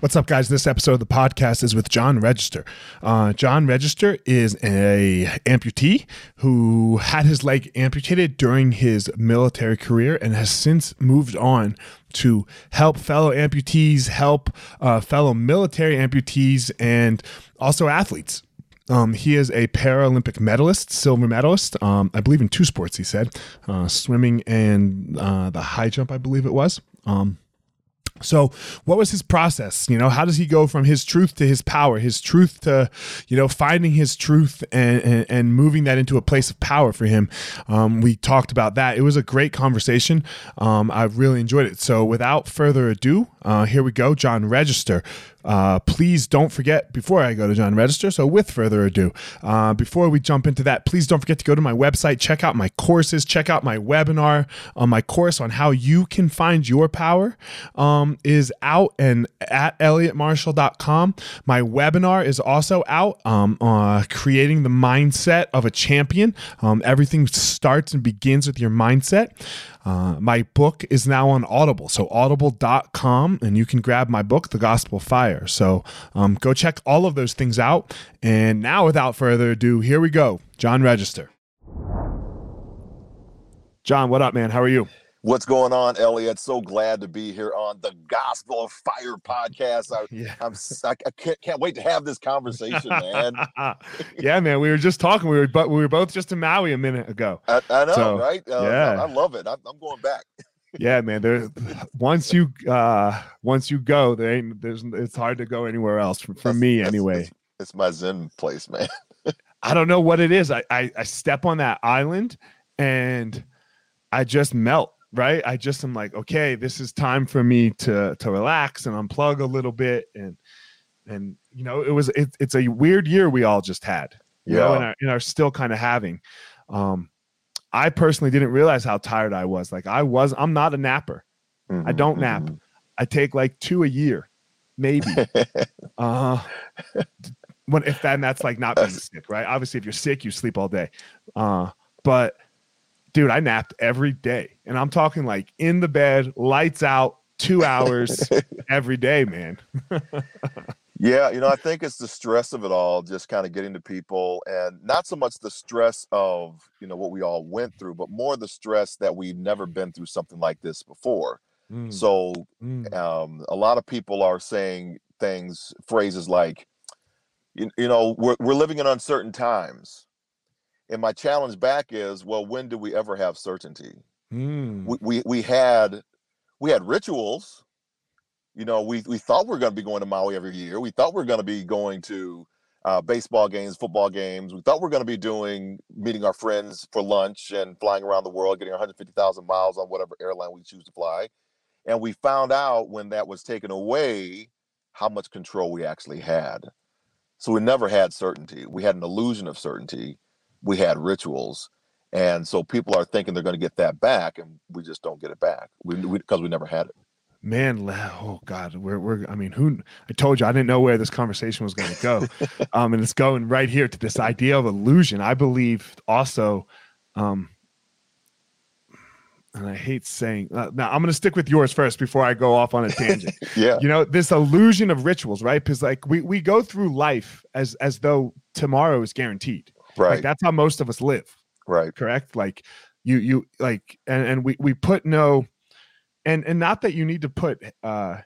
What's up, guys? This episode of the podcast is with John Register. Uh, John Register is a amputee who had his leg amputated during his military career and has since moved on to help fellow amputees, help uh, fellow military amputees, and also athletes. Um, he is a Paralympic medalist, silver medalist, um, I believe in two sports, he said uh, swimming and uh, the high jump, I believe it was. Um, so, what was his process? You know, how does he go from his truth to his power, his truth to, you know, finding his truth and, and, and moving that into a place of power for him? Um, we talked about that. It was a great conversation. Um, I really enjoyed it. So, without further ado, uh, here we go. John Register, uh, please don't forget before I go to John Register. So, with further ado, uh, before we jump into that, please don't forget to go to my website, check out my courses, check out my webinar on my course on how you can find your power um, is out and at elliottmarshall.com. My webinar is also out, um, uh, creating the mindset of a champion. Um, everything starts and begins with your mindset. Uh, my book is now on Audible, so audible.com, and you can grab my book, The Gospel Fire. So um, go check all of those things out. And now, without further ado, here we go. John Register. John, what up, man? How are you? What's going on, Elliot? So glad to be here on the Gospel of Fire podcast. I, yeah. I'm, I, I can't, can't, wait to have this conversation, man. yeah, man. We were just talking. We were, but we were both just in Maui a minute ago. I, I know, so, right? Uh, yeah, I, love it. I'm, I'm going back. yeah, man. There, once you, uh, once you go, there ain't, there's, it's hard to go anywhere else for, for me, anyway. It's, it's, my zen place, man. I don't know what it is. I, I, I step on that island and I just melt right? I just am like okay this is time for me to to relax and unplug a little bit. And and you know it was it, it's a weird year we all just had you yeah. know and are, and are still kind of having. Um i personally didn't realize how tired i was. Like i was i'm not a napper. Mm-hmm, i don't nap. mm-hmm. i take like two a year maybe. Uh when if then that's like not being sick right? Obviously if you're sick you sleep all day. Uh but dude, I napped every day. And I'm talking like in the bed, lights out, two hours every day, man. yeah, you know, I think it's the stress of it all, just kind of getting to people and not so much the stress of, you know, what we all went through, but more the stress that we've never been through something like this before. Mm. So mm. Um, a lot of people are saying things, phrases like, you, you know, we're, we're living in uncertain times and my challenge back is, well, when do we ever have certainty? Mm. We, we we had we had rituals. You know, we we thought we are going to be going to Maui every year. We thought we are going to be going to uh, baseball games, football games. We thought we were going to be doing meeting our friends for lunch and flying around the world, getting 150,000 miles on whatever airline we choose to fly. And we found out when that was taken away how much control we actually had. So we never had certainty. We had an illusion of certainty. We had rituals. And so people are thinking they're going to get that back, and we just don't get it back. Because we, we, we never had it. Man oh god we're, we're i mean who i told you i didn't know where this conversation was going to go. Um and it's going right here to this idea of illusion. I believe also um and i hate saying uh, now i'm going to stick with yours first before i go off on a tangent. Yeah. You know this illusion of rituals right? Because like we we go through life as as though tomorrow is guaranteed right. like that's how most of us live right. correct? Like you you like and and we we put no and and not that you need to put uh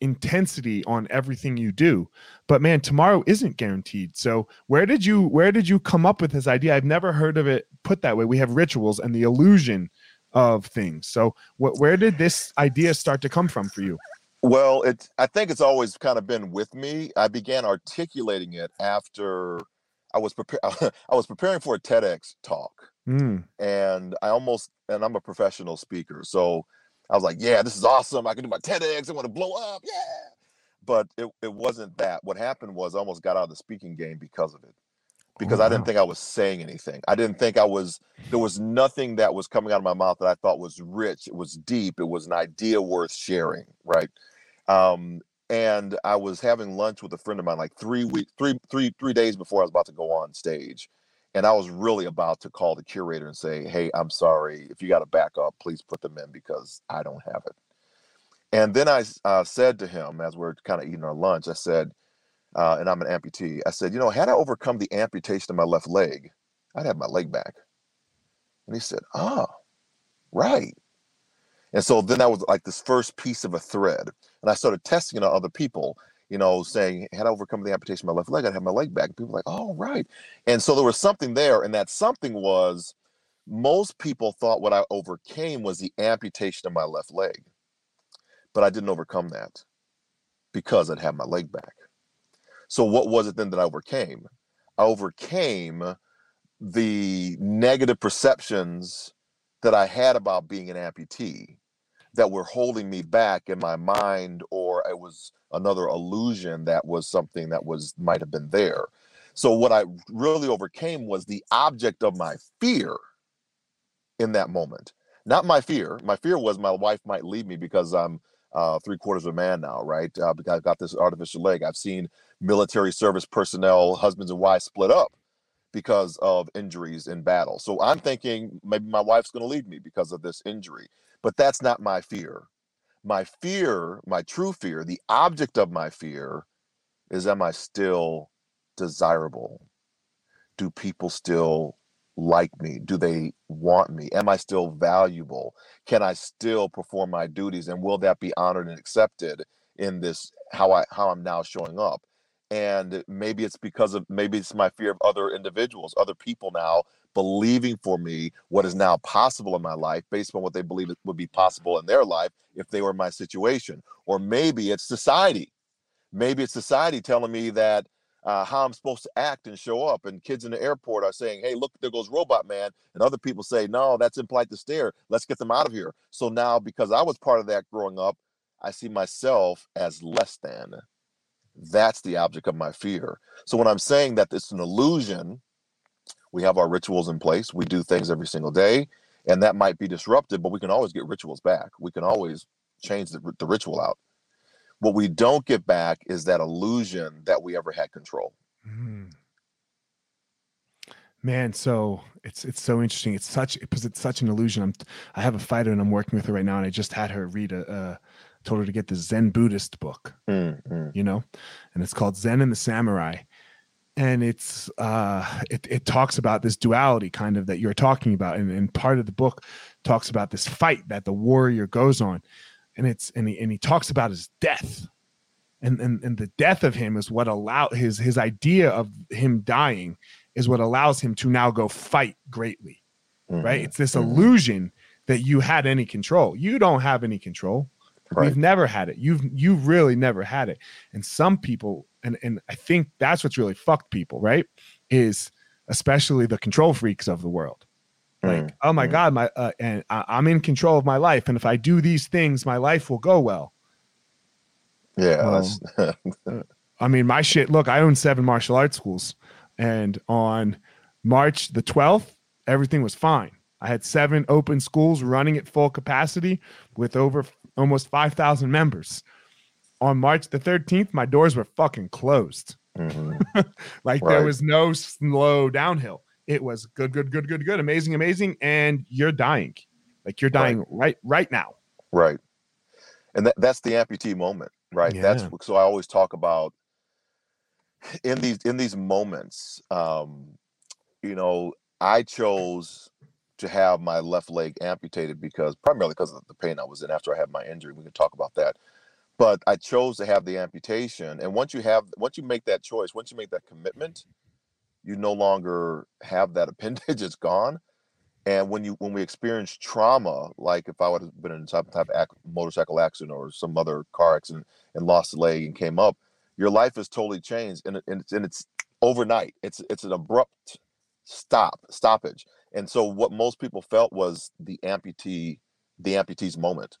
intensity on everything you do but man tomorrow isn't guaranteed. So where did you where did you come up with this idea? I've never heard of it put that way. We have rituals and the illusion of things. So wh- where did this idea start to come from for you? Well it i think it's always kind of been with me. I began articulating it after i was preparing i was preparing for a tedx talk mm. and i almost and i'm a professional speaker so I was like, yeah, this is awesome. I can do my TEDx. I want to blow up. Yeah. But it, it wasn't that. What happened was I almost got out of the speaking game because of it. Because oh, I didn't think I was saying anything. I didn't think I was, there was nothing that was coming out of my mouth that I thought was rich. It was deep. It was an idea worth sharing. Right. Um, and I was having lunch with a friend of mine like three weeks, three, three, three days before I was about to go on stage and I was really about to call the curator and say, "Hey, I'm sorry. If you got to back up, please put them in because I don't have it." And then I uh, said to him as we're kind of eating our lunch, I said, uh, and I'm an amputee. I said, "You know, had I overcome the amputation of my left leg, I'd have my leg back." And he said, "Oh, right." And so then that was like this first piece of a thread, and I started testing it on other people you know, saying, had I overcome the amputation of my left leg, I'd have my leg back. people were like, oh, right. And so there was something there. And that something was most people thought what I overcame was the amputation of my left leg. But I didn't overcome that because I'd have my leg back. So what was it then that I overcame? I overcame the negative perceptions that I had about being an amputee that were holding me back in my mind or it was another illusion that was something that was might have been there. So what i really overcame was the object of my fear in that moment. Not my fear. My fear was my wife might leave me because i'm uh, three quarters of a man now right? Uh, because i've got this artificial leg. I've seen military service personnel husbands and wives split up because of injuries in battle. So i'm thinking maybe my wife's going to leave me because of this injury but that's not my fear. My fear, my true fear, the object of my fear is am I still desirable? Do people still like me? Do they want me? Am I still valuable? Can I still perform my duties and will that be honored and accepted in this how I how I'm now showing up? And maybe it's because of maybe it's my fear of other individuals, other people now believing for me what is now possible in my life based on what they believe it would be possible in their life if they were in my situation. Or maybe it's society. Maybe it's society telling me that uh, how I'm supposed to act and show up. And kids in the airport are saying, hey, look, there goes Robot Man. And other people say, no, that's impolite to stare. Let's get them out of here. So now, because I was part of that growing up, I see myself as less than. That's the object of my fear. So when I'm saying that it's an illusion, we have our rituals in place. We do things every single day, and that might be disrupted, but we can always get rituals back. We can always change the, the ritual out. What we don't get back is that illusion that we ever had control. Mm. Man, so it's it's so interesting. It's such because it's such an illusion. I'm I have a fighter and I'm working with her right now, and I just had her read a, a told her to get the Zen Buddhist book, mm-hmm. you know, and it's called Zen and the Samurai and it's uh it, it talks about this duality kind of that you're talking about. And, and part of the book talks about this fight that the warrior goes on. And it's and he, and he talks about his death. And, and and the death of him is what allow his his idea of him dying is what allows him to now go fight greatly mm-hmm. right? It's this mm-hmm. illusion that you had any control. You don't have any control. Right. we've never had it. You've you really never had it. And some people and and I think that's what's really fucked people, right? Is especially the control freaks of the world. Like, mm. oh my mm. God, my uh, and I, I'm in control of my life, and if I do these things, my life will go well. Yeah, well, I mean, my shit. Look, I own seven martial arts schools, and on March the 12th, everything was fine. I had seven open schools running at full capacity with over almost 5,000 members. On March the 13th, my doors were fucking closed. Mm-hmm. like right. there was no slow downhill. It was good, good, good, good, good, amazing, amazing, and you're dying. Like you're dying right right, right now. Right. And that, that's the amputee moment, right? Yeah. That's so I always talk about in these in these moments, um, you know, I chose to have my left leg amputated because primarily because of the pain I was in after I had my injury. We can talk about that. But I chose to have the amputation. And once you have once you make that choice, once you make that commitment, you no longer have that appendage, it's gone. And when you when we experience trauma, like if I would have been in some type of motorcycle accident or some other car accident and lost a leg and came up, your life is totally changed and, and, it's, and it's overnight. It's it's an abrupt stop stoppage and so what most people felt was the amputee, the amputee's moment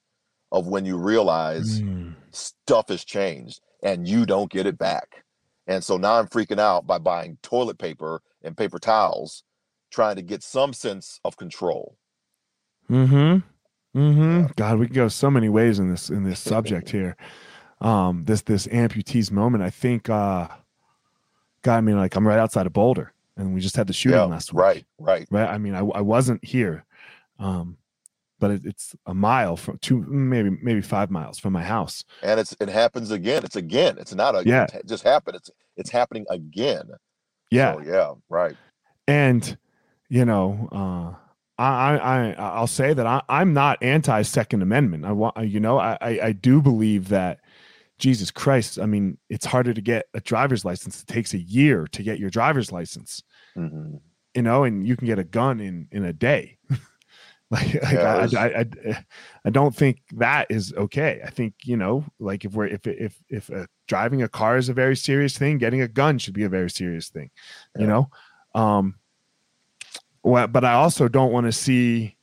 of when you realize mm. Stuff has changed and you don't get it back. And so now I'm freaking out by buying toilet paper and paper towels, trying to get some sense of control. Mm-hmm. Mm-hmm. God, we can go so many ways in this in this subject here. Um, this this amputee's moment. I think. uh God, I mean, like I'm right outside of Boulder and we just had the shooting yeah, last week. Right, right, right. I mean, I, I wasn't here, um, but it, it's a mile from two, maybe maybe five miles from my house. And it's it happens again. It's again. It's not a yeah. It just happened. It's it's happening again. Yeah. So, yeah. Right. And you know, uh, I, I I'll say that I, I'm not anti Second Amendment. I want you know I, I do believe that Jesus Christ, I mean, it's harder to get a driver's license. It takes a year to get your driver's license. Mm-hmm. You know, and you can get a gun in in a day. like, yeah, I, I, I, I, don't think that is okay. I think you know, like if we're if if if uh, driving a car is a very serious thing, getting a gun should be a very serious thing. Yeah. You know, um, well, but I also don't want to see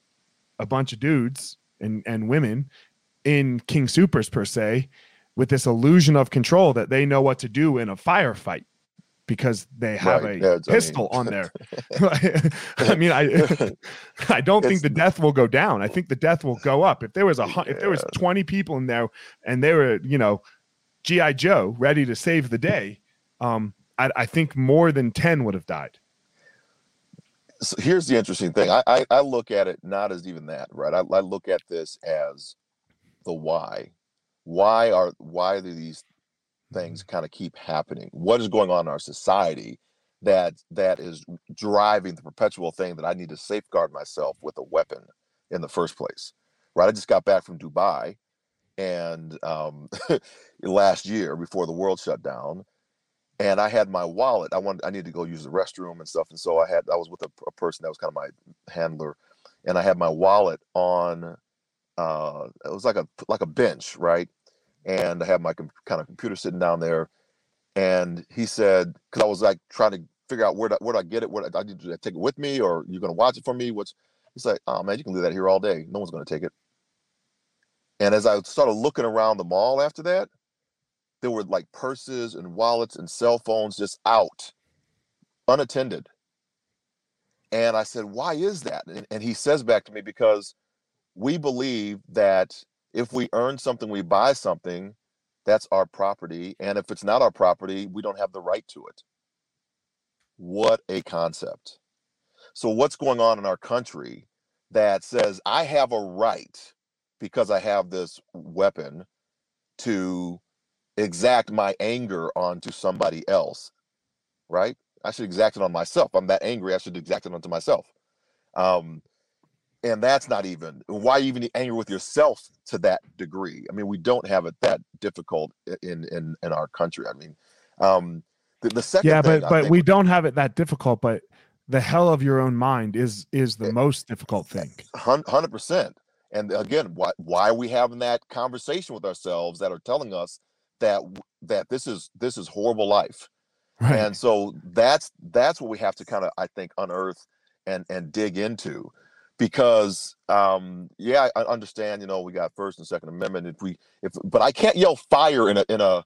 a bunch of dudes and and women in King Soopers per se with this illusion of control that they know what to do in a firefight because they have right. a pistol I mean, on there. I mean, I I don't think the death will go down. I think the death will go up. If there was a yeah. if there was 20 people in there and they were, you know, GI Joe ready to save the day, um, I, I think more than 10 would have died. So here's the interesting thing. I, I, I look at it not as even that, right? I, I look at this as the why why are why do these things mm-hmm. kind of keep happening what is going on in our society that that is driving the perpetual thing that i need to safeguard myself with a weapon in the first place right i just got back from dubai and um, last year before the world shut down and i had my wallet i wanted i needed to go use the restroom and stuff and so i had i was with a, a person that was kind of my handler and i had my wallet on uh, it was like a like a bench, right? And I have my com- kind of computer sitting down there, and he said, because I was like trying to figure out where do, where do I get it? Where I need to take it with me, or you're gonna watch it for me? What's he's like, oh man, you can leave that here all day. No one's gonna take it. And as I started looking around the mall after that, there were like purses and wallets and cell phones just out, unattended. And I said, why is that? And, and he says back to me, because we believe that if we earn something, we buy something, that's our property. And if it's not our property, we don't have the right to it. What a concept. So, what's going on in our country that says I have a right because I have this weapon to exact my anger onto somebody else, right? I should exact it on myself. I'm that angry, I should exact it onto myself. Um, and that's not even why even angry with yourself to that degree? I mean we don't have it that difficult in in in our country i mean um the, the second yeah but but we don't have it that difficult but the hell of your own mind is is the it, eh, most difficult thing. 100% and again why why are we having that conversation with ourselves that are telling us that that this is this is horrible life. Right. and so that's that's what we have to kind of i think unearth and and dig into because um yeah i understand you know we got first and second amendment if we if but i can't yell fire in a in a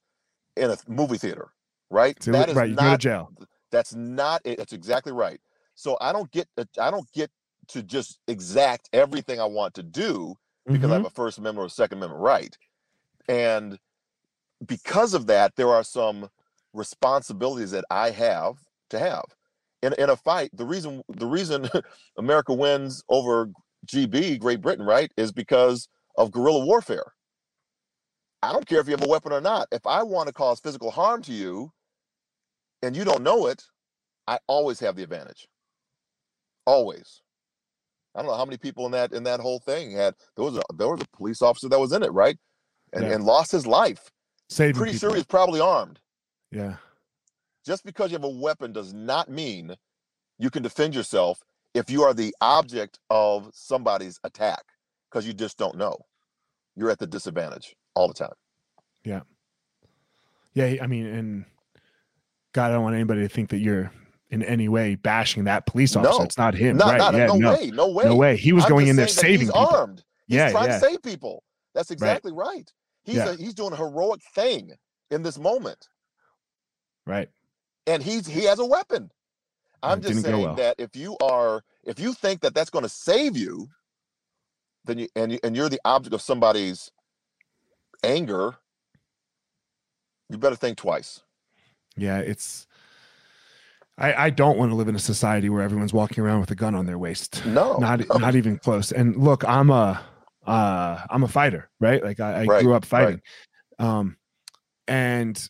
in a movie theater right So, that is right. You go to not jail. that's not it that's exactly right so i don't get i don't get to just exact everything i want to do because I Mhm. have a First Amendment or a Second Amendment right. And because of that, there are some responsibilities that I have to have. In, in a fight, the reason the reason America wins over GB, Great Britain, right, is because of guerrilla warfare. I don't care if you have a weapon or not. If I want to cause physical harm to you and you don't know it, I always have the advantage. Always. I don't know how many people in that in that whole thing had there was a there was a police officer that was in it, right? And Yeah. and lost his life. Saving Pretty people. sure he's probably armed. Yeah. Just because you have a weapon does not mean you can defend yourself if you are the object of somebody's attack because you just don't know. You're at the disadvantage all the time. Yeah. Yeah. I mean, and God, I don't want anybody to think that you're in any way bashing that police officer. No. It's not him. Not, right. not, yeah. no, no, way, no way. no way. He was I'm going in there saving people. armed. He's Yeah. trying Yeah. to save people. That's exactly right. He's Yeah. a, he's doing a heroic thing in this moment. Right. And he's he has a weapon. I'm just saying well. that if you are if you think that that's going to save you, then you and you, and you're the object of somebody's anger, you better think twice. Yeah. It's. I, I don't want to live in a society where everyone's walking around with a gun on their waist. No, not no. not even close. And look, I'm a uh I'm a fighter, right? Like I, I Right, grew up right. fighting. Um and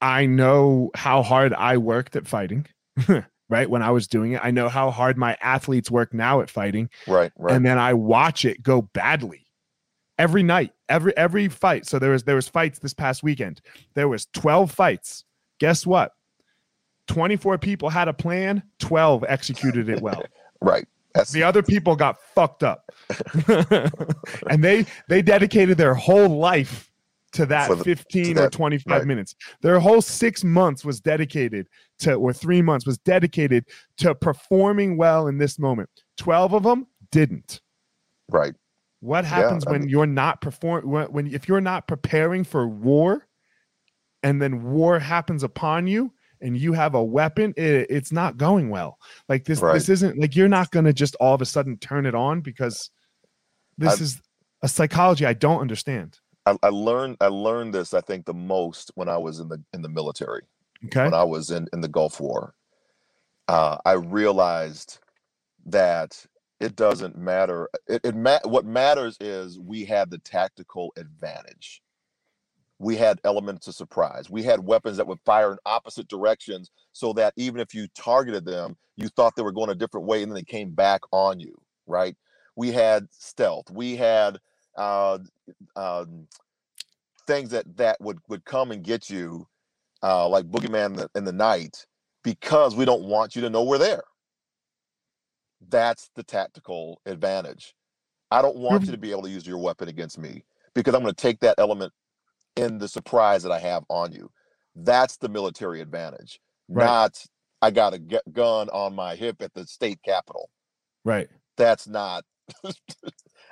I know how hard I worked at fighting, right? When I was doing it. I know how hard my athletes work now at fighting. right, right, And then I watch it go badly every night, every every fight. So there was there was fights this past weekend. There was 12 fights. Guess what? 24 people had a plan, 12 executed it well right. That's the other people got fucked up and they they dedicated their whole life to that the- 15 to or 25 right. minutes their whole six months was dedicated to or three months was dedicated to performing well in this moment 12 of them didn't right. what happens I when mean- you're not perform when, when if you're not preparing for war and then war happens upon you and you have a weapon it, it's not going well like this Right. this isn't like you're not going to just all of a sudden turn it on because this I- is a psychology i don't understand I, I learned I learned this I think the most when I was in the in the military. okay when I was in, in the Gulf War, uh, I realized that it doesn't matter. It, it ma- what matters is we had the tactical advantage. We had elements of surprise. We had weapons that would fire in opposite directions, so that even if you targeted them, you thought they were going a different way, and then they came back on you. Right? We had stealth. We had uh, um, things that that would would come and get you uh, like Boogeyman in the, in the night because we don't want you to know we're there. That's the tactical advantage. I don't want you to be able to use your weapon against me because I'm going to take that element in the surprise that I have on you. That's the military advantage, Right. not I got a gun on my hip at the state capitol. right That's not.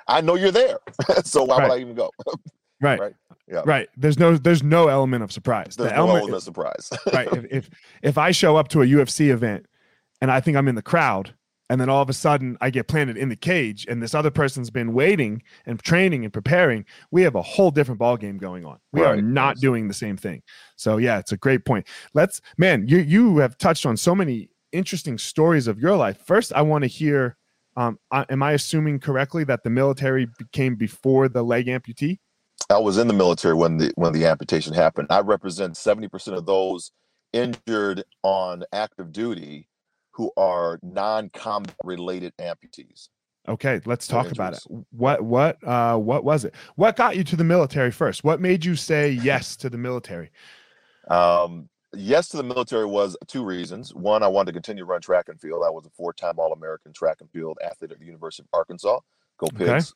I know you're there, so why would I even go? right. Right. Yeah. right. There's no there's no element of surprise. There's the no element element of surprise. right. If, if if i show up to a ufc event and i think i'm in the crowd and then all of a sudden i get planted in the cage and this other person's been waiting and training and preparing we have a whole different ball game going on. We are not yes. doing the same thing. So yeah it's a great point. Let's man you you have touched on so many interesting stories of your life. First i want to hear um, I, am i assuming correctly that the military became before the leg amputee I was in the military when the when the amputation happened. I represent 70% of those injured on active duty who are non-combat related amputees. Okay, let's talk about it. What what uh what was it? What got you to the military first? What made you say yes to the military? Um, yes to the military was two reasons. One, I wanted to continue to run track and field. I was a four-time All-American track and field athlete at the University of Arkansas. Go Okay. Pigs.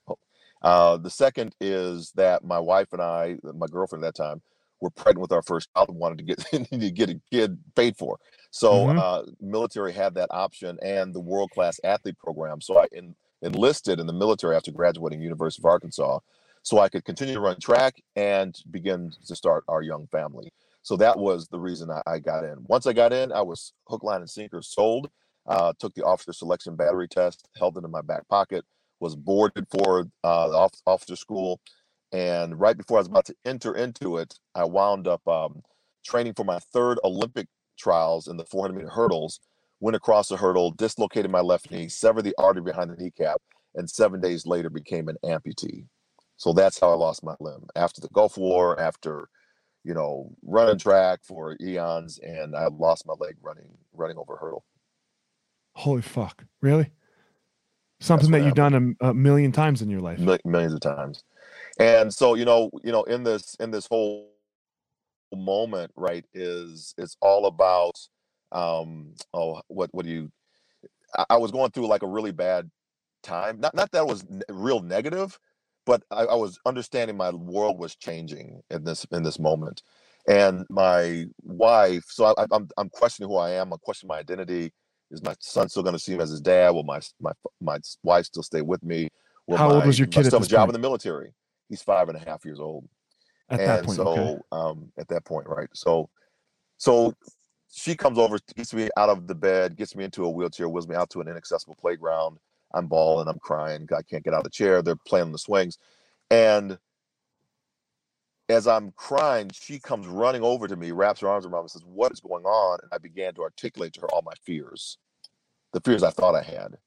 Uh, the second is that my wife and I, my girlfriend at that time, were pregnant with our first child and wanted to get to get a kid paid for. So mm-hmm. uh, military had that option and the world class athlete program. So I in, enlisted in the military after graduating University of Arkansas, so I could continue to run track and begin to start our young family. So that was the reason I, I got in. Once I got in, I was hook, line, and sinker sold. Uh, took the officer selection battery test, held it in my back pocket, was boarded for uh, the officer school, and right before I was about to enter into it, I wound up um, training for my third Olympic trials in the 400 meter hurdles. Went across the hurdle, dislocated my left knee, severed the artery behind the kneecap, and seven days later became an amputee. So that's how I lost my limb after the Gulf War, after you know running track for eons, and I lost my leg running running over hurdle. Holy fuck! Really? Something that you've done a, a, million times in your life. millions of times, and so you know, you know, in this in this whole moment, right, is it's all about um oh what what do you I, I was going through like a really bad time. Not not that it was n- real negative, but I, I, was understanding my world was changing in this in this moment. And my wife so I, am I'm, I'm questioning who i am i'm questioning my identity. Is my son still going to see him as his dad? Will my my my wife still stay with me? Will how my, old was your kid still have a job point? in the military? He's five and a half years old. At and that point so okay. um at that point right so so she comes over gets me out of the bed gets me into a wheelchair wheels me out to an inaccessible playground I'm bawling, I'm crying, I can't get out of the chair. They're playing the swings. And as I'm crying, she comes running over to me, wraps her arms around me, says, What is going on? And I began to articulate to her all my fears, the fears I thought I had.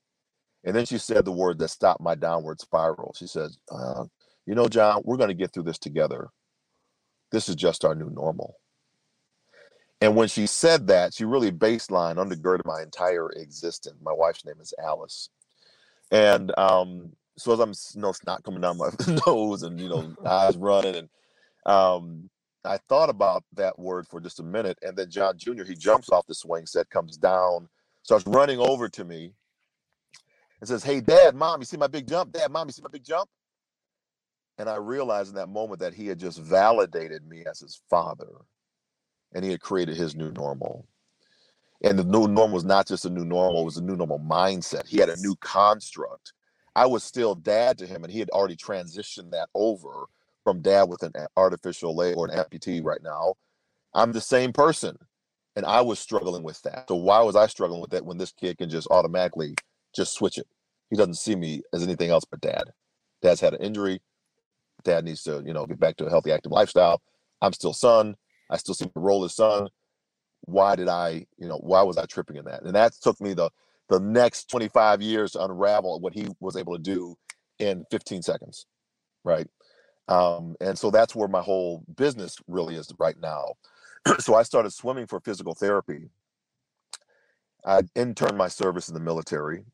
And then she said the word that stopped my downward spiral. She says, uh, You know, John, we're going to get through this together. This is just our new normal. And when she said that, she really baseline undergirded my entire existence. My wife's name is Alice. And um, so as I'm, you know, snot coming down my nose and, you know, eyes running. And um, I thought about that word for just a minute. And then John Jr., he jumps off the swing set, comes down, starts running over to me and says, Hey, dad, mom, you see my big jump? Dad, mom, you see my big jump? And I realized in that moment that he had just validated me as his father and he had created his new normal. And the new normal was not just a new normal, it was a new normal mindset. He had a new construct. I was still dad to him, and he had already transitioned that over from dad with an artificial leg or an amputee right now. I'm the same person. And I was struggling with that. So why was I struggling with that when this kid can just automatically just switch it? He doesn't see me as anything else but dad. Dad's had an injury. Dad needs to, you know, get back to a healthy, active lifestyle. I'm still son. I still see the role as son why did I, you know, why was I tripping in that? And that took me the the next 25 years to unravel what he was able to do in 15 seconds. Right. Um, and so that's where my whole business really is right now. so I started swimming for physical therapy. I interned my service in the military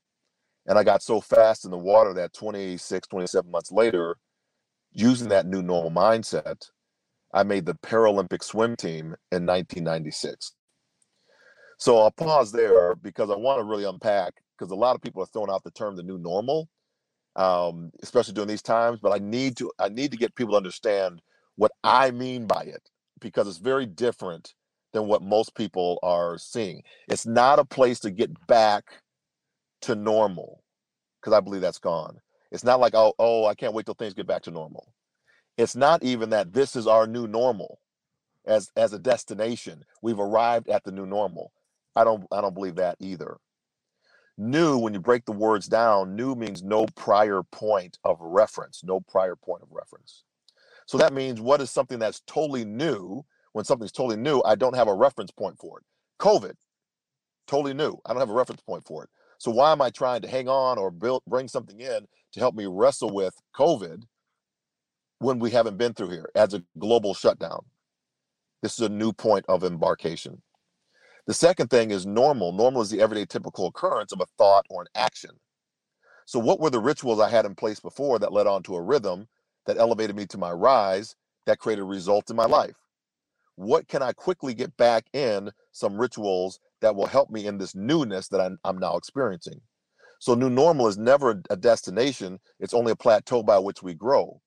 and I got so fast in the water that 26, 27 months later, using that new normal mindset, I made the Paralympic swim team in 1996. So I'll pause there because I want to really unpack because a lot of people are throwing out the term the new normal, um, especially during these times. But I need to I need to get people to understand what I mean by it because it's very different than what most people are seeing. It's not a place to get back to normal because I believe that's gone. It's not like oh oh I can't wait till things get back to normal. It's not even that this is our new normal as as a destination. We've arrived at the new normal. I don't I don't believe that either. New, when you break the words down, new means no prior point of reference, no prior point of reference. So that means what is something that's totally new? When something's totally new, I don't have a reference point for it. COVID, totally new. I don't have a reference point for it. So why am I trying to hang on or build bring something in to help me wrestle with COVID when we haven't been through here as a global shutdown. This is a new point of embarkation. The second thing is normal. Normal is the everyday typical occurrence of a thought or an action. So, what were the rituals I had in place before that led on to a rhythm that elevated me to my rise that created results in my life? What can I quickly get back in some rituals that will help me in this newness that I'm, I'm now experiencing? So, new normal is never a destination, it's only a plateau by which we grow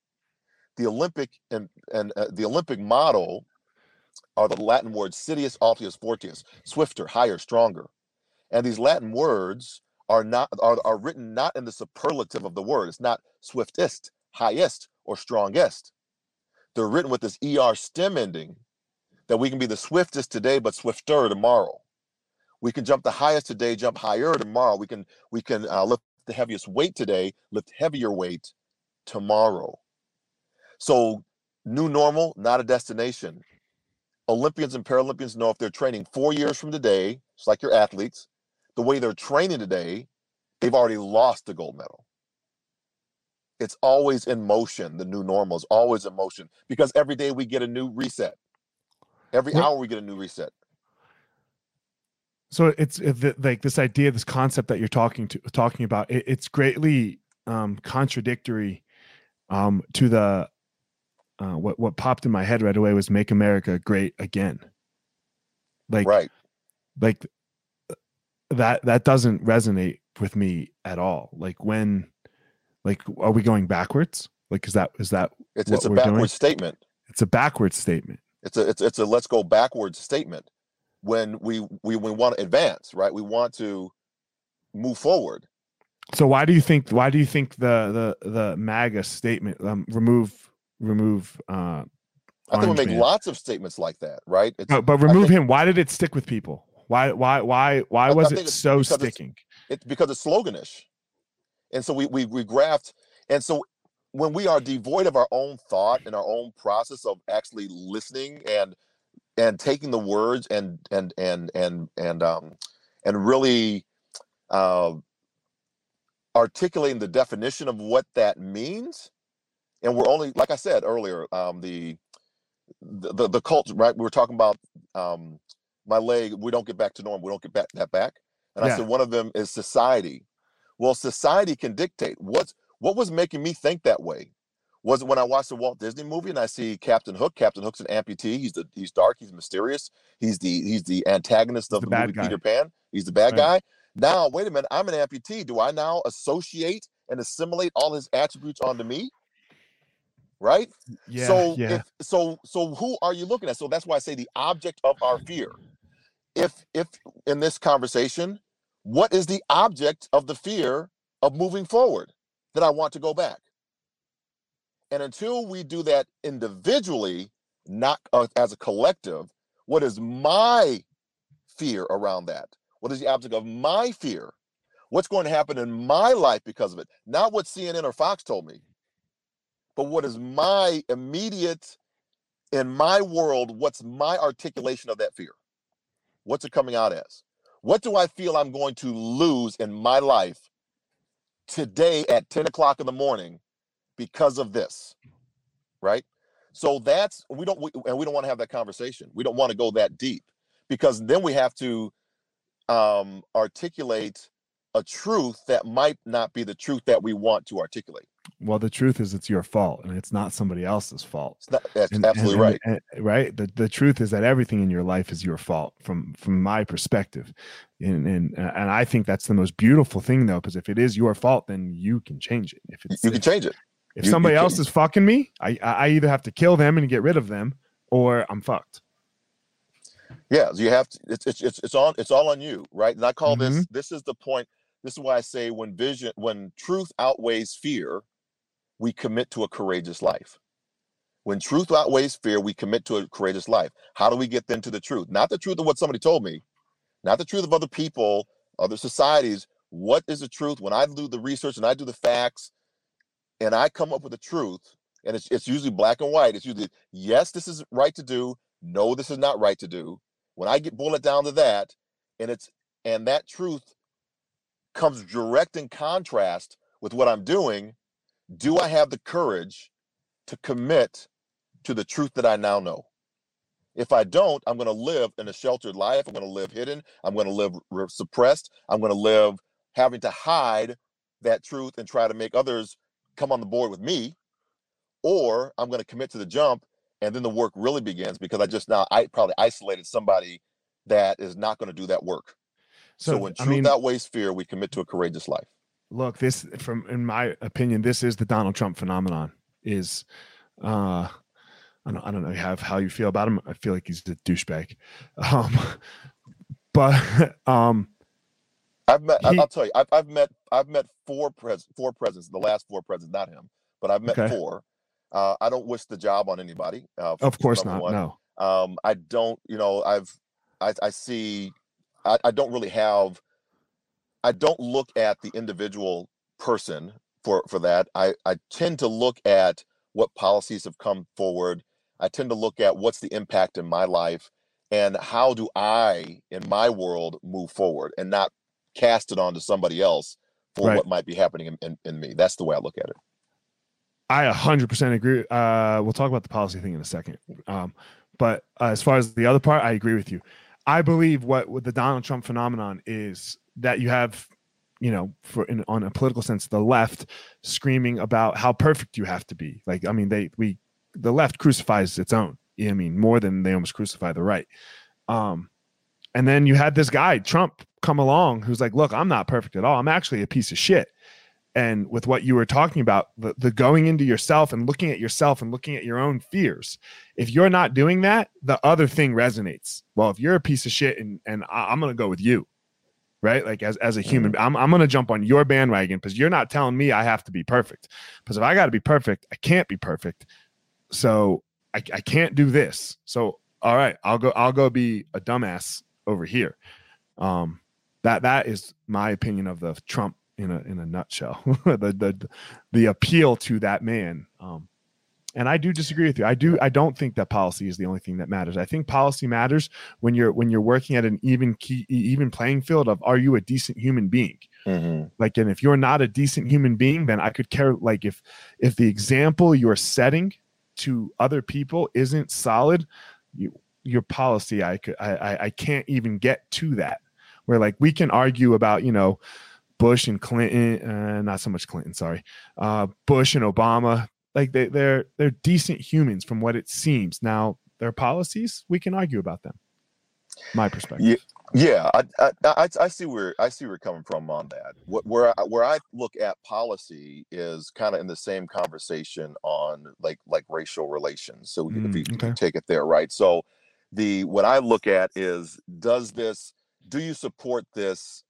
the Olympic and and uh, the Olympic model are the Latin words Citius, Altius, Fortius, swifter, higher, stronger. And these Latin words are not are, are written not in the superlative of the word. It's not swiftest, highest, or strongest. They're written with this er stem ending that we can be the swiftest today, but swifter tomorrow. We can jump the highest today, jump higher tomorrow. We can we can uh, lift the heaviest weight today, lift heavier weight tomorrow. So new normal, not a destination. Olympians and Paralympians know if they're training four years from today, it's like your athletes, the way they're training today, they've already lost the gold medal. It's always in motion. The new normal is always in motion because every day we get a new reset. Every hour we get a new reset. So it's like this idea, this concept that you're talking to talking about. It, it's greatly um, contradictory um, to the uh, what what popped in my head right away was "Make America Great Again." Like, right, like that that doesn't resonate with me at all. Like when, like, are we going backwards? Like, is that is that it's it's a backwards doing? statement. It's a backwards statement. It's a it's it's a let's go backwards statement. When we we we want to advance, right? We want to move forward. So why do you think why do you think the the the MAGA statement um, remove remove uh I think we make man. lots of statements like that, right? But, but remove think, him. Why did it stick with people? Why why why why was it so sticking? It's, it's, because it's sloganish, and so we we we graft, and so when we are devoid of our own thought and our own process of actually listening and and taking the words and and and and and um and really uh articulating the definition of what that means and we're only like i said earlier um the the the, the cult right we were talking about um my leg we don't get back to normal we don't get back that back. And yeah. i said one of them is society. Well society can dictate. What's what was making me think that way was it when i watched the walt disney movie and i see captain hook. Captain hook's an amputee. He's the he's dark he's mysterious. He's the he's the antagonist of the, the movie guy. peter pan. He's the bad right. guy. Now wait a minute i'm an amputee. Do i now associate and assimilate all his attributes onto me right? Yeah so yeah. If, so so who are you looking at? So that's why i say the object of our fear. If if in this conversation what is the object of the fear of moving forward that i want to go back? And until we do that individually not uh, as a collective what is my fear around that? What is the object of my fear? What's going to happen in my life because of it? Not what cnn or fox told me but what is my immediate in my world what's my articulation of that fear? What's it coming out as? What do i feel i'm going to lose in my life today at 10 o'clock in the morning because of this right? So that's we don't we, and we don't want to have that conversation. We don't want to go that deep because then we have to um articulate a truth that might not be the truth that we want to articulate well the truth is it's your fault and it's not somebody else's fault. Not, that's and, absolutely and, right. and, right? The, the truth is that everything in your life is your fault from from my perspective. And and and i think that's the most beautiful thing though because if it is your fault then you can change it. If it's you can change it. if you, somebody you else is fucking me i i either have to kill them and get rid of them or i'm fucked. Yeah you have to it's it's it's, it's on it's all on you right? And i call mm-hmm. this this is the point this is why i say when vision when truth outweighs fear we commit to a courageous life. When truth outweighs fear, we commit to a courageous life. How do we get then to the truth? Not the truth of what somebody told me, not the truth of other people, other societies. What is the truth? When I do the research and I do the facts and I come up with the truth, and it's, it's usually black and white. It's usually, yes, this is right to do. No, this is not right to do. When I get boil it down to that, and it's and that truth comes direct in contrast with what I'm doing, do I have the courage to commit to the truth that I now know? If I don't, I'm going to live in a sheltered life. I'm going to live hidden. I'm going to live re- suppressed. I'm going to live having to hide that truth and try to make others come on the board with me. Or I'm going to commit to the jump and then the work really begins because I just now I probably isolated somebody that is not going to do that work. So, so when truth I mean, outweighs fear, we commit to a courageous life look this from in my opinion this is the donald trump phenomenon is uh I don't, I don't know have how you feel about him. I feel like he's a douchebag. Um, but um, I've met. He, I'll tell you. I've, I've met. I've met four pres four presidents. The last four presidents, not him, but I've met okay. four. Uh, I don't wish the job on anybody. Uh, of course not. One. No. Um, I don't. You know, I've. I, I see. I, I don't really have. I don't look at the individual person for for that. I I tend to look at what policies have come forward. I tend to look at what's the impact in my life and how do I in my world move forward and not cast it onto somebody else for right. what might be happening in, in, in, me. That's the way I look at it. I 100% agree. Uh, we'll talk about the policy thing in a second. Um, but uh, as far as the other part, I agree with you. I believe what, what the Donald Trump phenomenon is that you have, you know, for in, on a political sense, the left screaming about how perfect you have to be. Like, I mean, they we the left crucifies its own. I mean, more than they almost crucify the right. Um, and then you had this guy, Trump, come along who's like, look, I'm not perfect at all. I'm actually a piece of shit. And with what you were talking about, the, the going into yourself and looking at yourself and looking at your own fears, if you're not doing that, the other thing resonates. Well, if you're a piece of shit and, and I, going to go with you, right? Like as, as a human, mm. I'm, I'm going to jump on your bandwagon because you're not telling me I have to be perfect. Because if I got to be perfect, I can't be perfect. So I, I can't do this. So, all right, I'll go, I'll go be a dumbass over here. Um, that that is my opinion of the Trump in a in a nutshell. the the the appeal to that man. Um, and I do disagree with you. I do. I don't think that policy is the only thing that matters. I think policy matters when you're when you're working at an even key even playing field of are you a decent human being? Mm-hmm. Like, and if you're not a decent human being, then I could care. Like, if if the example you're setting to other people isn't solid, you your policy i could i i can't even get to that where like we can argue about you know bush and clinton uh, not so much clinton sorry uh, bush and obama like they, they're they're decent humans from what it seems. Now their policies we can argue about them. My perspective. Yeah, yeah I, I, I see where i see where you're coming from on that. What where I, where i look at policy is kind of in the same conversation on like like racial relations. So mm, if you okay. take it there right? So the what I look at is does this do you support this?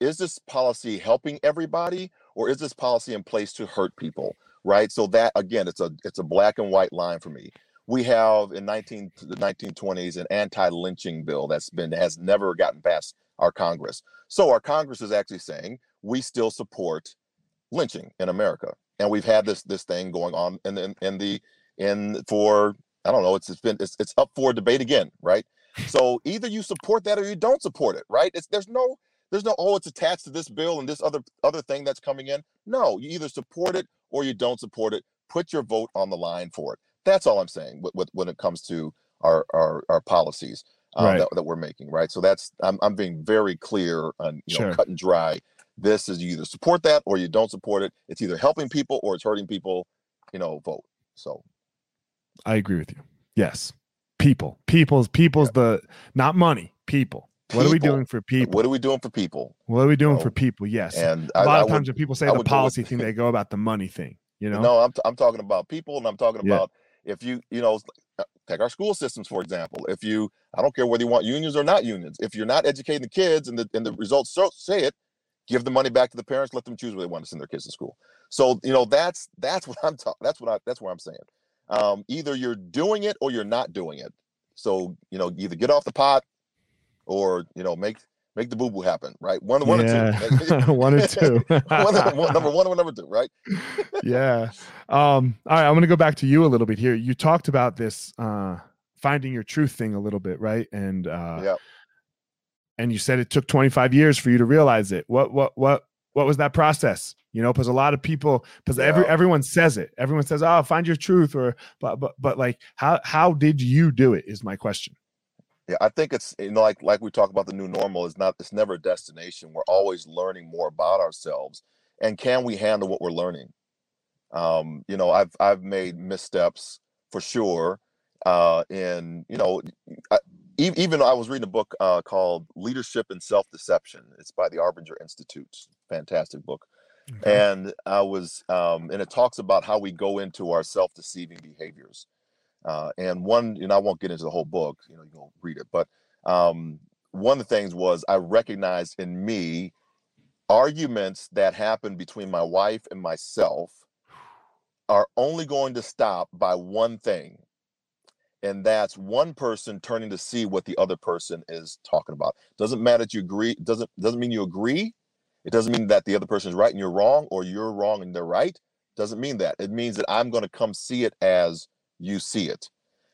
Is this policy helping everybody or is this policy in place to hurt people right so that again it's a it's a black and white line for me we have in 19 the 1920s an anti-lynching bill that's been has never gotten past our congress so our congress is actually saying we still support lynching in america and we've had this this thing going on in, in, in the in for I don't know. It's it's been it's, it's up for debate again, right? So either you support that or you don't support it, right? It's there's no there's no oh it's attached to this bill and this other other thing that's coming in. No, you either support it or you don't support it. Put your vote on the line for it. That's all I'm saying with, with when it comes to our our, our policies um, right. that, that we're making, right? So that's I'm I'm being very clear and you know sure. cut and dry. This is you either support that or you don't support it. It's either helping people or it's hurting people. You know, vote. So I agree with you. Yes. People. People's people's yeah. the not money. People. What are we doing for people? What are we doing for people? What are we doing for people? Yes. And a lot I, of times would, when people say I the policy thing, they go about the money thing. You know? No, I'm, t- I'm talking about people, and I'm talking yeah. about if you you know uh, take our school systems for example. If you I don't care whether you want unions or not unions. If you're not educating the kids and the and the results so, say it, give the money back to the parents. Let them choose where they want to send their kids to school. So you know that's that's what I'm talking. That's what I that's what I'm saying um, either you're doing it or you're not doing it. So you know, either get off the pot or you know make make the boo boo happen, right? One, one yeah. or two. one or two. number one or number two, right? yeah. Um, all right, I'm gonna go back to you a little bit here. You talked about this uh finding your truth thing a little bit, right? And uh yeah. and you said it took 25 years for you to realize it. What what what what was that process? you know because a lot of people because yeah. every everyone says it everyone says oh find your truth or but but but like how how did you do it is my question yeah i think it's you know like like we talk about the new normal is not it's never a destination we're always learning more about ourselves and can we handle what we're learning um you know i've i've made missteps for sure uh in you know I, even I was reading a book uh, called Leadership and Self Deception. It's by the Arbinger Institute. Fantastic book. Okay. And I was, um, and it talks about how we go into our self deceiving behaviors. Uh, and one, you know, I won't get into the whole book. You know, you can read it. But um, one of the things was I recognized in me arguments that happened between my wife and myself are only going to stop by one thing and that's one person turning to see what the other person is talking about doesn't matter that you agree doesn't doesn't mean you agree it doesn't mean that the other person is right and you're wrong or you're wrong and they're right doesn't mean that it means that i'm going to come see it as you see it.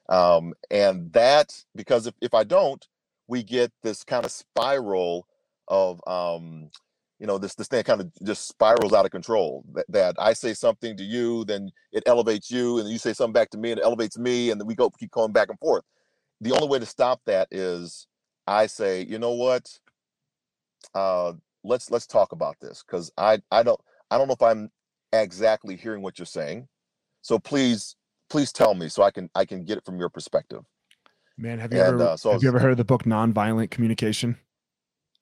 Um, and that because if, if i don't we get this kind of spiral of um, you know this this thing kind of just spirals out of control that, that, i say something to you then it elevates you and you say something back to me and it elevates me and then we go keep going back and forth. The only way to stop that is i say you know what? Uh let's let's talk about this because i i don't i don't know if i'm exactly hearing what you're saying. So please please tell me so i can i can get it from your perspective man have you and, ever uh, so have you ever heard of the book nonviolent communication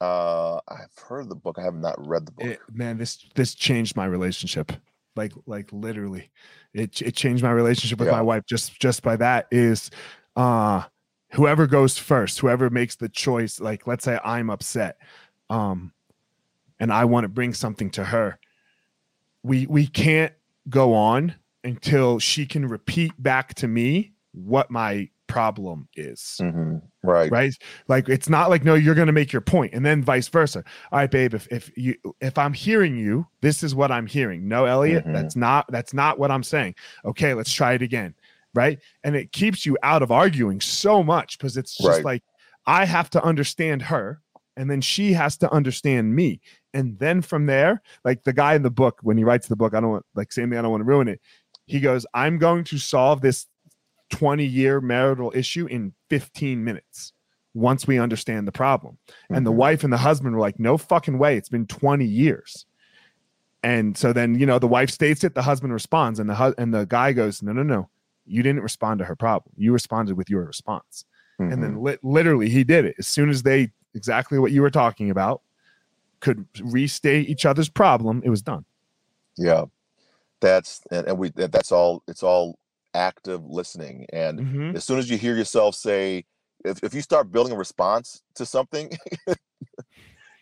uh, I've heard the book. I have not read the book. It, man, this this changed my relationship. Like like literally, it it changed my relationship with yeah. my wife. Just just by that is, uh, whoever goes first, whoever makes the choice. Like let's say I'm upset, um, and I want to bring something to her. We we can't go on until she can repeat back to me what my problem is. Mm-hmm. Right. Right. Like it's not like, no, you're gonna make your point, and then vice versa. All right, babe, if if you if I'm hearing you, this is what I'm hearing. No, Elliot, mm-hmm. that's not that's not what I'm saying. Okay, let's try it again. Right. And it keeps you out of arguing so much because it's just right. like I have to understand her and then she has to understand me. And then from there, like the guy in the book, when he writes the book, I don't want like same thing, I don't want to ruin it. He goes, I'm going to solve this 20 year marital issue in 15 minutes once we understand the problem. Mm-hmm. And the mm-hmm. wife and the husband were like, no fucking way. It's been 20 years. And so then, you know, the wife states it, the husband responds, and the hu- and the guy goes, No, no, no. You didn't respond to her problem. You responded with your response. Mm-hmm. And then mm-hmm. li- literally he did it. As soon as they exactly what you were talking about could restate each other's problem, it was done. Yeah. That's and, and we that's all it's all active listening. And mm-hmm. as soon as you hear yourself say, if, if you start building a response to something,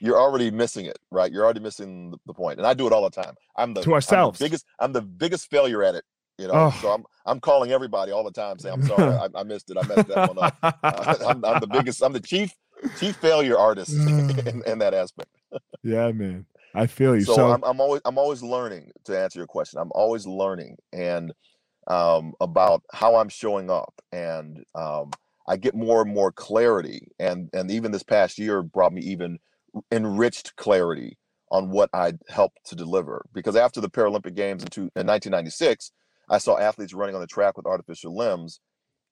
you're already missing it, right? You're already missing the point. And I do it all the time. I'm the to ourselves I'm the biggest. I'm the biggest failure at it. You know, oh. so I'm I'm calling everybody all the time, saying I'm sorry, I, I missed it, I messed that one up. Uh, I'm, I'm, the biggest. I'm the chief chief failure artist in, in that aspect. yeah, man. I feel you. So, so I'm, I'm always I'm always learning to answer your question. I'm always learning, and um, about how I'm showing up, and um, I get more and more clarity. And and even this past year brought me even enriched clarity on what I helped to deliver. Because after the Paralympic Games in, two, in 1996, I saw athletes running on the track with artificial limbs,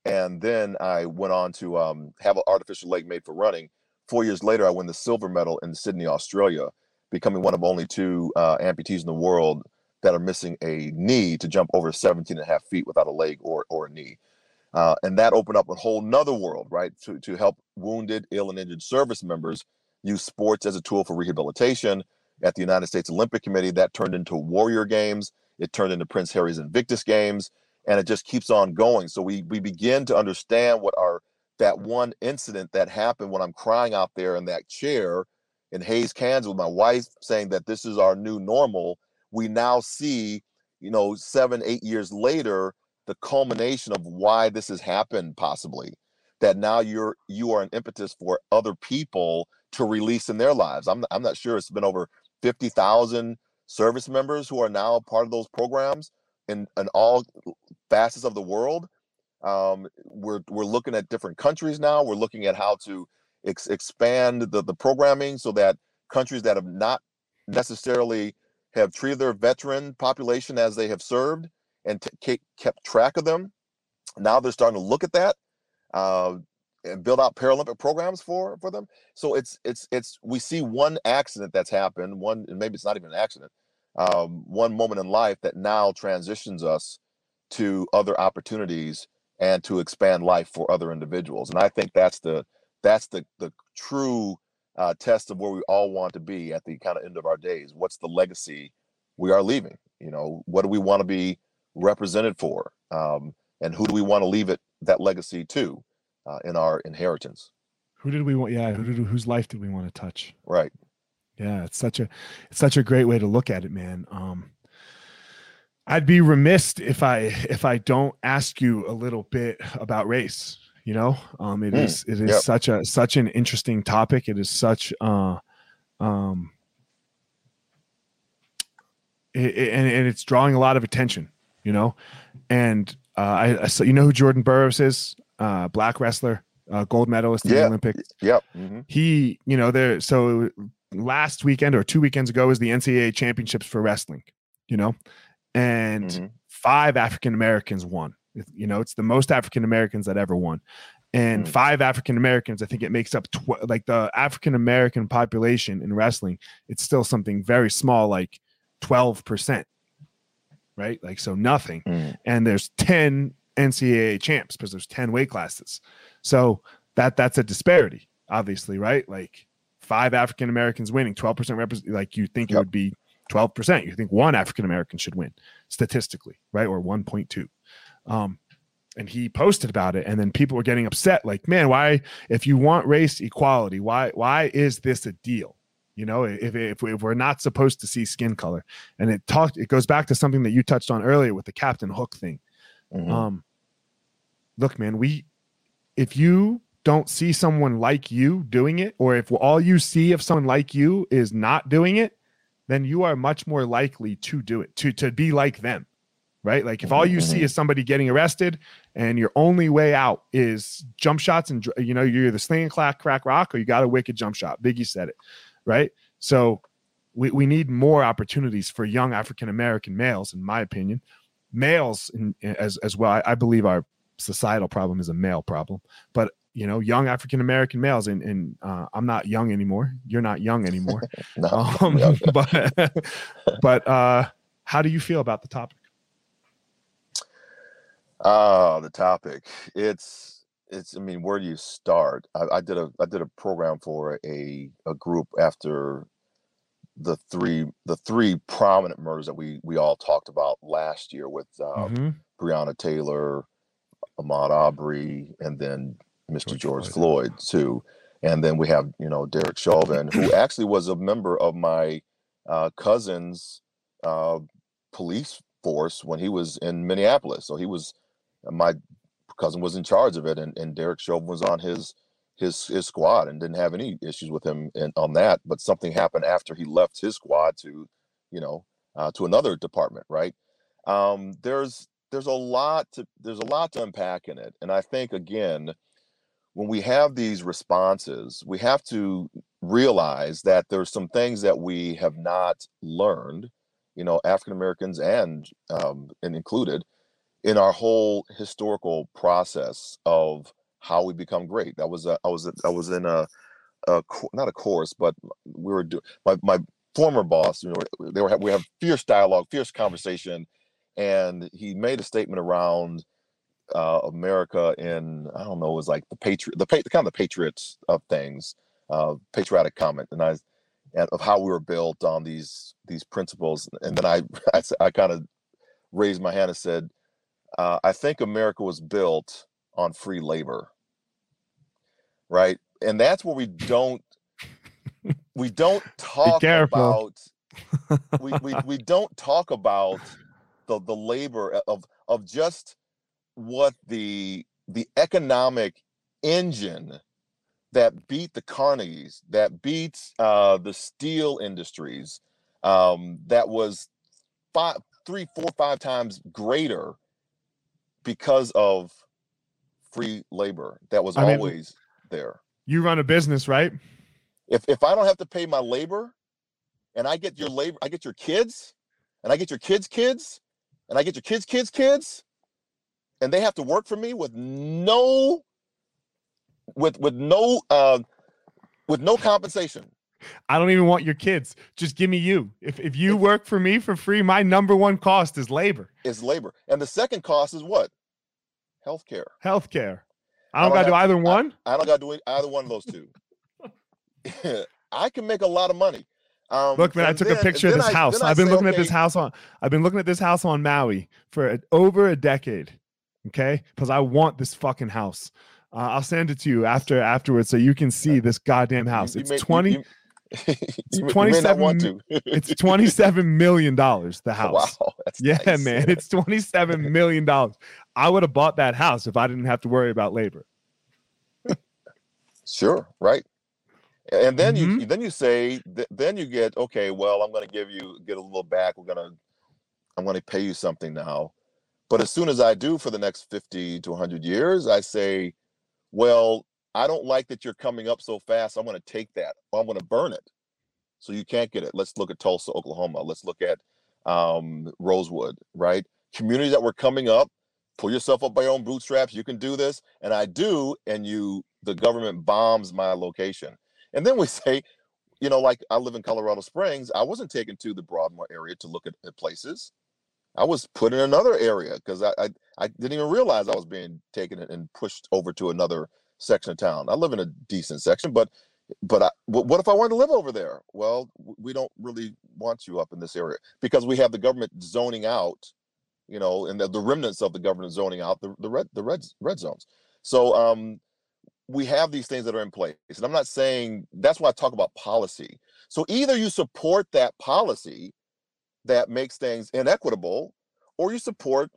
and then I went on to um, have an artificial leg made for running. Four years later, I won the silver medal in Sydney, Australia, becoming one of only two uh, amputees in the world that are missing a knee to jump over 17 and a half feet without a leg or, or a knee. Uh, and that opened up a whole nother world, right? To, to help wounded, ill, and injured service members use sports as a tool for rehabilitation. At the United States Olympic Committee, that turned into Warrior Games. It turned into Prince Harry's Invictus Games, and it just keeps on going. So we we begin to understand what our that one incident that happened when I'm crying out there in that chair in Hays, Kansas, with my wife saying that this is our new normal we now see, you know, seven, eight years later, the culmination of why this has happened possibly that now you're you are an impetus for other people to release in their lives. I'm, I'm not sure it's been over 50000 service members who are now part of those programs in, in all facets of the world. Um, we're, we're looking at different countries now. We're looking at how to ex- expand the, the programming so that countries that have not necessarily have treated their veteran population as they have served and t- kept track of them. Now they're starting to look at that uh, and build out Paralympic programs for for them. So it's it's it's we see one accident that's happened, one and maybe it's not even an accident, um, one moment in life that now transitions us to other opportunities and to expand life for other individuals. And I think that's the that's the the true uh, test of where we all want to be at the kind of end of our days. What's the legacy we are leaving? You know, what do we want to be represented for? Um, and who do we want to leave it that legacy to uh, in our inheritance? Who did we want? Yeah, who did, whose life did we want to touch? Right. Yeah, it's such a it's such a great way to look at it, man. Um, I'd be remiss if I if I don't ask you a little bit about race. You know, um, it mm, is it is yep. such a such an interesting topic. It is such uh, um, it, it, and, and it's drawing a lot of attention. You know, and uh, I, I so you know who Jordan Burroughs is, uh, black wrestler, uh, gold medalist in yeah. the Olympics. Yep. Mm-hmm. He, you know, there. So last weekend or two weekends ago was the NCAA championships for wrestling. You know, and mm-hmm. five African Americans won. You know, it's the most African Americans that ever won. And mm-hmm. five African Americans, I think it makes up tw- like the African American population in wrestling. It's still something very small, like 12%, right? Like, so nothing. Mm-hmm. And there's 10 NCAA champs because there's 10 weight classes. So that that's a disparity, obviously, right? Like five African Americans winning, 12% represent like you think yep. it would be 12%. You think one African American should win statistically, right? Or 1.2. Um, and he posted about it and then people were getting upset like man why if you want race equality why why is this a deal? You know if, if, if we're not supposed to see skin color. And it talked it goes back to something that you touched on earlier with the captain hook thing. Mm-hmm. um look man we if you don't see someone like you doing it or if all you see of someone like you is not doing it then you are much more likely to do it, to, to be like them, right? Like if all you see mm-hmm. is somebody getting arrested and your only way out is jump shots and, you know, you're either sling and clack, crack rock, or you got a wicked jump shot. Biggie said it, right? So we, we need more opportunities for young African American males, in my opinion. Males in, as, as well. I, I believe our societal problem is a male problem, but you know, young African American males, and, and uh, I'm not young anymore. You're not young anymore. no, um, but but uh, how do you feel about the topic? Oh, the topic. It's it's. I mean, where do you start? I, I did a I did a program for a a group after the three the three prominent murders that we we all talked about last year with um, mm-hmm. Breonna Taylor, Ahmaud Arbery, and then Mr. George, George Floyd. Floyd too. And then we have, you know, Derek Chauvin, who actually was a member of my uh, cousin's uh, police force when he was in Minneapolis. So he was, my cousin was in charge of it, and, and Derek Chauvin was on his his his squad and didn't have any issues with him on that. But something happened after he left his squad to, you know, uh, to another department, right? Um, there's there's a lot to there's a lot to unpack in it, and I think again when we have these responses, we have to realize that there's some things that we have not learned, you know, African Americans and um, and included in our whole historical process of how we become great. That was a, I was a, I was in a, a not a course, but we were my my former boss. You know, they were we have fierce dialogue, fierce conversation, and he made a statement around uh, America in I don't know it was like the patriot the, the kind of the patriots of things uh, patriotic comment and I of how we were built on these these principles and then I I, I kind of raised my hand and said uh, I think America was built on free labor. Right? And that's where we don't we don't talk about we, we we don't talk about the the labor of of just what the the economic engine that beat the Carnegies, that beats uh, the steel industries, um, that was five, three, four, five times greater because of free labor that was I always mean, there. You run a business, right? If if I don't have to pay my labor, and I get your labor, I get your kids, and I get your kids' kids, and I get your kids' kids' kids, and they have to work for me with no with with no uh with no compensation. I don't even want your kids. Just give me you. If if you work for me for free, my number one cost is labor. Is labor. And the second cost is what? Healthcare. Healthcare. I don't, I don't gotta do either one. I, I don't gotta do either one of those two. I can make a lot of money. Um, Look, man, I took then, a picture of this I, house. I've been say, looking okay, at this house on. I've been looking at this house on Maui for over a decade Okay, because I want this fucking house. Uh, I'll send it to you after afterwards so you can see this goddamn house. It's you- you may- you may 27 not want to. it's twenty seven million dollars. The house. Wow, that's Yeah, nice. man, it's twenty seven million dollars. I would have bought that house if I didn't have to worry about labor. Sure, right. And then Mm-hmm. you then you say th- then you get okay. Well, I'm going to give you get a little back. We're gonna I'm going to pay you something now. But as soon as I do for the next 50 to 100 years, I say, well, I don't like that you're coming up so fast. I'm going to take that. I'm going to burn it. So you can't get it. Let's look at Tulsa, Oklahoma. Let's look at um, Rosewood, right? Communities that were coming up. Pull yourself up by your own bootstraps. You can do this, and I do. And you, the government bombs my location. And then we say, you know, like I live in Colorado Springs. I wasn't taken to the Broadmoor area to look at, at places. I was put in another area because I, I I didn't even realize I was being taken and pushed over to another section of town. I live in a decent section, but but I, what if I wanted to live over there? Well, we don't really want you up in this area because we have the government zoning out, you know, and the, the remnants of the government zoning out the, the red the red red zones. So um, we have these things that are in place, and I'm not saying that's why I talk about policy. So either you support that policy that makes things inequitable, or you support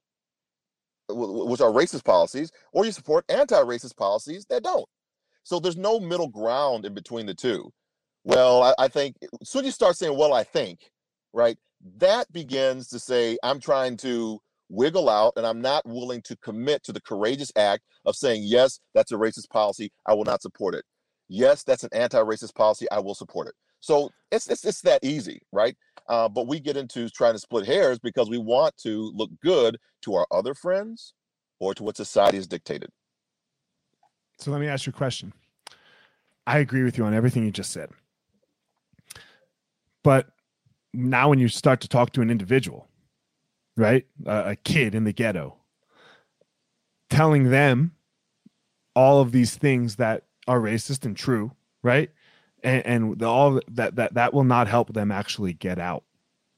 which are racist policies, or you support anti-racist policies that don't. So there's no middle ground in between the two. Well, I, I think as soon as you start saying, well, I think, right, that begins to say, I'm trying to wiggle out and I'm not willing to commit to the courageous act of saying, yes, that's a racist policy. I will not support it. Yes, that's an anti-racist policy. I will support it. So it's it's, it's that easy, right? Uh, but we get into trying to split hairs because we want to look good to our other friends or to what society has dictated. So let me ask you a question. I agree with you on everything you just said. But now when you start to talk to an individual, right? A, a kid in the ghetto, telling them all of these things that are racist and true, right? And, and the, all that that that will not help them actually get out,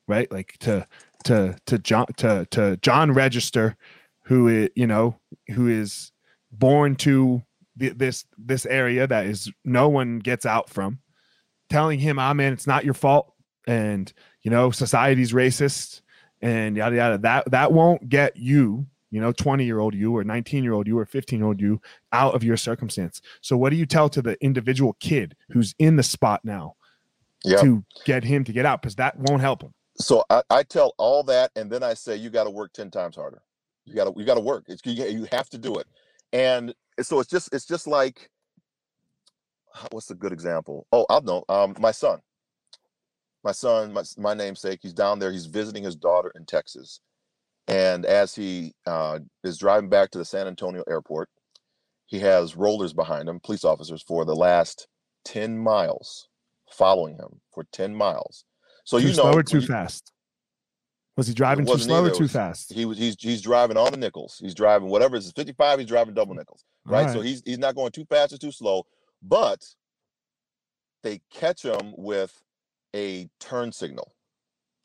right? Like to to to John to to John Register, who is you know who is born to th- this this area that is no one gets out from, telling him, "Ah, man, it's not your fault," and you know society's racist and yada yada. That that won't get you, you know, twenty year old you or nineteen year old you or fifteen year old you out of your circumstance. So what do you tell to the individual kid who's in the spot now Yeah. to get him to get out? Because that won't help him. So I, I tell all that, and then I say you got to work ten times harder. You got to you got to work. It's you, you have to do it. And so it's just it's just like what's a good example? Oh, I'll know. Um, my son, my son, my my namesake. He's down there. He's visiting his daughter in Texas, and as he uh, is driving back to the San Antonio airport, he has rollers behind him, police officers, for the last ten miles, following him for ten miles. So too you know, slow or too you- fast? Was he driving too slow either. or too fast? he was he's he's driving on the nickels. He's driving whatever it's 55, he's driving double nickels. Right. So he's he's not going too fast or too slow, but they catch him with a turn signal.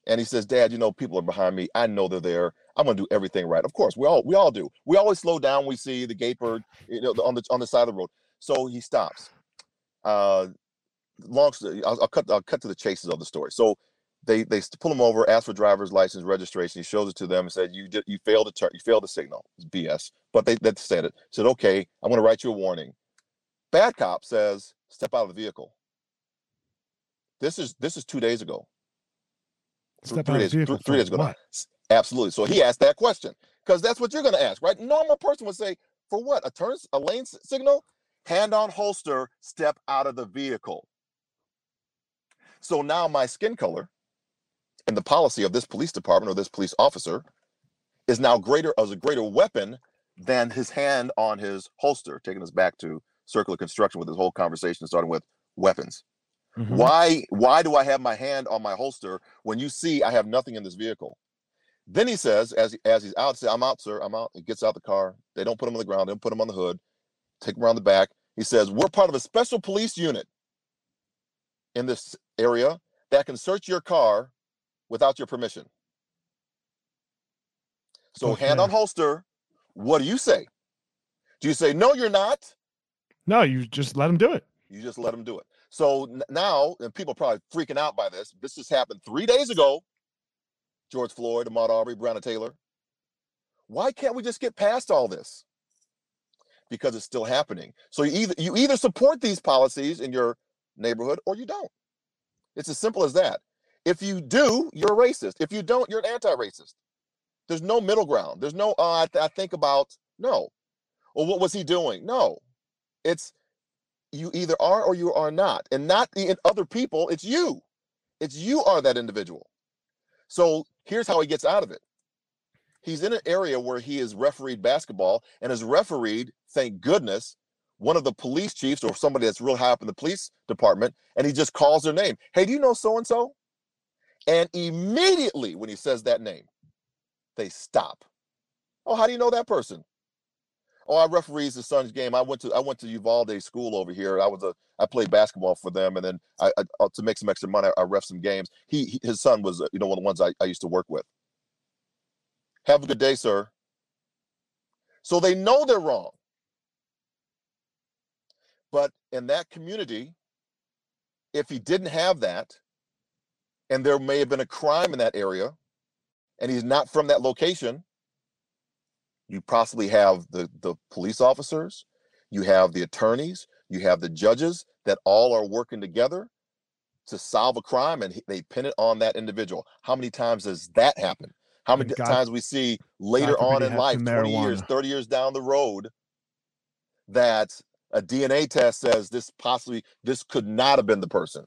And he says, Dad, you know, people are behind me. I know they're there. I'm gonna do everything right. Of course, we all we all do. We always slow down. We see the gate bird, you know, on the on the side of the road. So he stops. Uh, long. I'll, I'll cut. I'll cut to the chases of the story. So they they pull him over, ask for driver's license, registration. He shows it to them and said, "You did. You failed to turn. You failed the signal. It's BS." But they they said it. Said, "Okay, I'm going to write you a warning." Bad cop says, "Step out of the vehicle." This is this is two days ago. Step three out of days, the vehicle th- three for days ago. what? Absolutely. So he asked that question because that's what you're going to ask, right? Normal person would say, "For what? A turn, a lane signal? Hand on holster. Step out of the vehicle." So now my skin color and the policy of this police department or this police officer is now greater as a greater weapon than his hand on his holster, taking us back to circular construction with this whole conversation starting with weapons. Mhm. Why why do I have my hand on my holster when you see I have nothing in this vehicle? Then he says, as he, as he's out, say, I'm out, sir, I'm out. He gets out the car. They don't put him on the ground, they don't put him on the hood, take him around the back. He says, We're part of a special police unit in this area that can search your car without your permission. So oh, hand on holster, What do you say? Do you say no? You're not. No, you just let him do it. You just let him do it. So now, and people are probably freaking out by this. This just happened three days ago. George Floyd, Ahmaud Arbery, Breonna Taylor. Why can't we just get past all this? Because it's still happening. So you either you either support these policies in your neighborhood or you don't. It's as simple as that. If you do, you're a racist. If you don't, you're an anti-racist. There's no middle ground. There's no uh, I, th- I think about no. Well, what was he doing? No. It's you either are or you are not, and not the other people. It's you. It's you are that individual. So here's how he gets out of it. He's in an area where he has refereed basketball and has refereed, thank goodness, one of the police chiefs or somebody that's real high up in the police department, and he just calls their name. Hey, do you know so and so? And immediately when he says that name, they stop. Oh, how do you know that person? Oh, I referees the Suns game. I went to I went to Uvalde school over here. I was a I played basketball for them, and then I, I uh, to make some extra money, I, ref some games. He, he, his son was uh, you know one of the ones I, I used to work with. Have a good day, sir. So they know they're wrong. But in that community, if he didn't have that, and there may have been a crime in that area, and he's not from that location, you possibly have the, the police officers, you have the attorneys, you have the judges that all are working together to solve a crime and they pin it on that individual. How many times does that happen? How many God, times we see later on in life, 20 years, 30 years down the road, that a DNA test says this possibly this could not have been the person.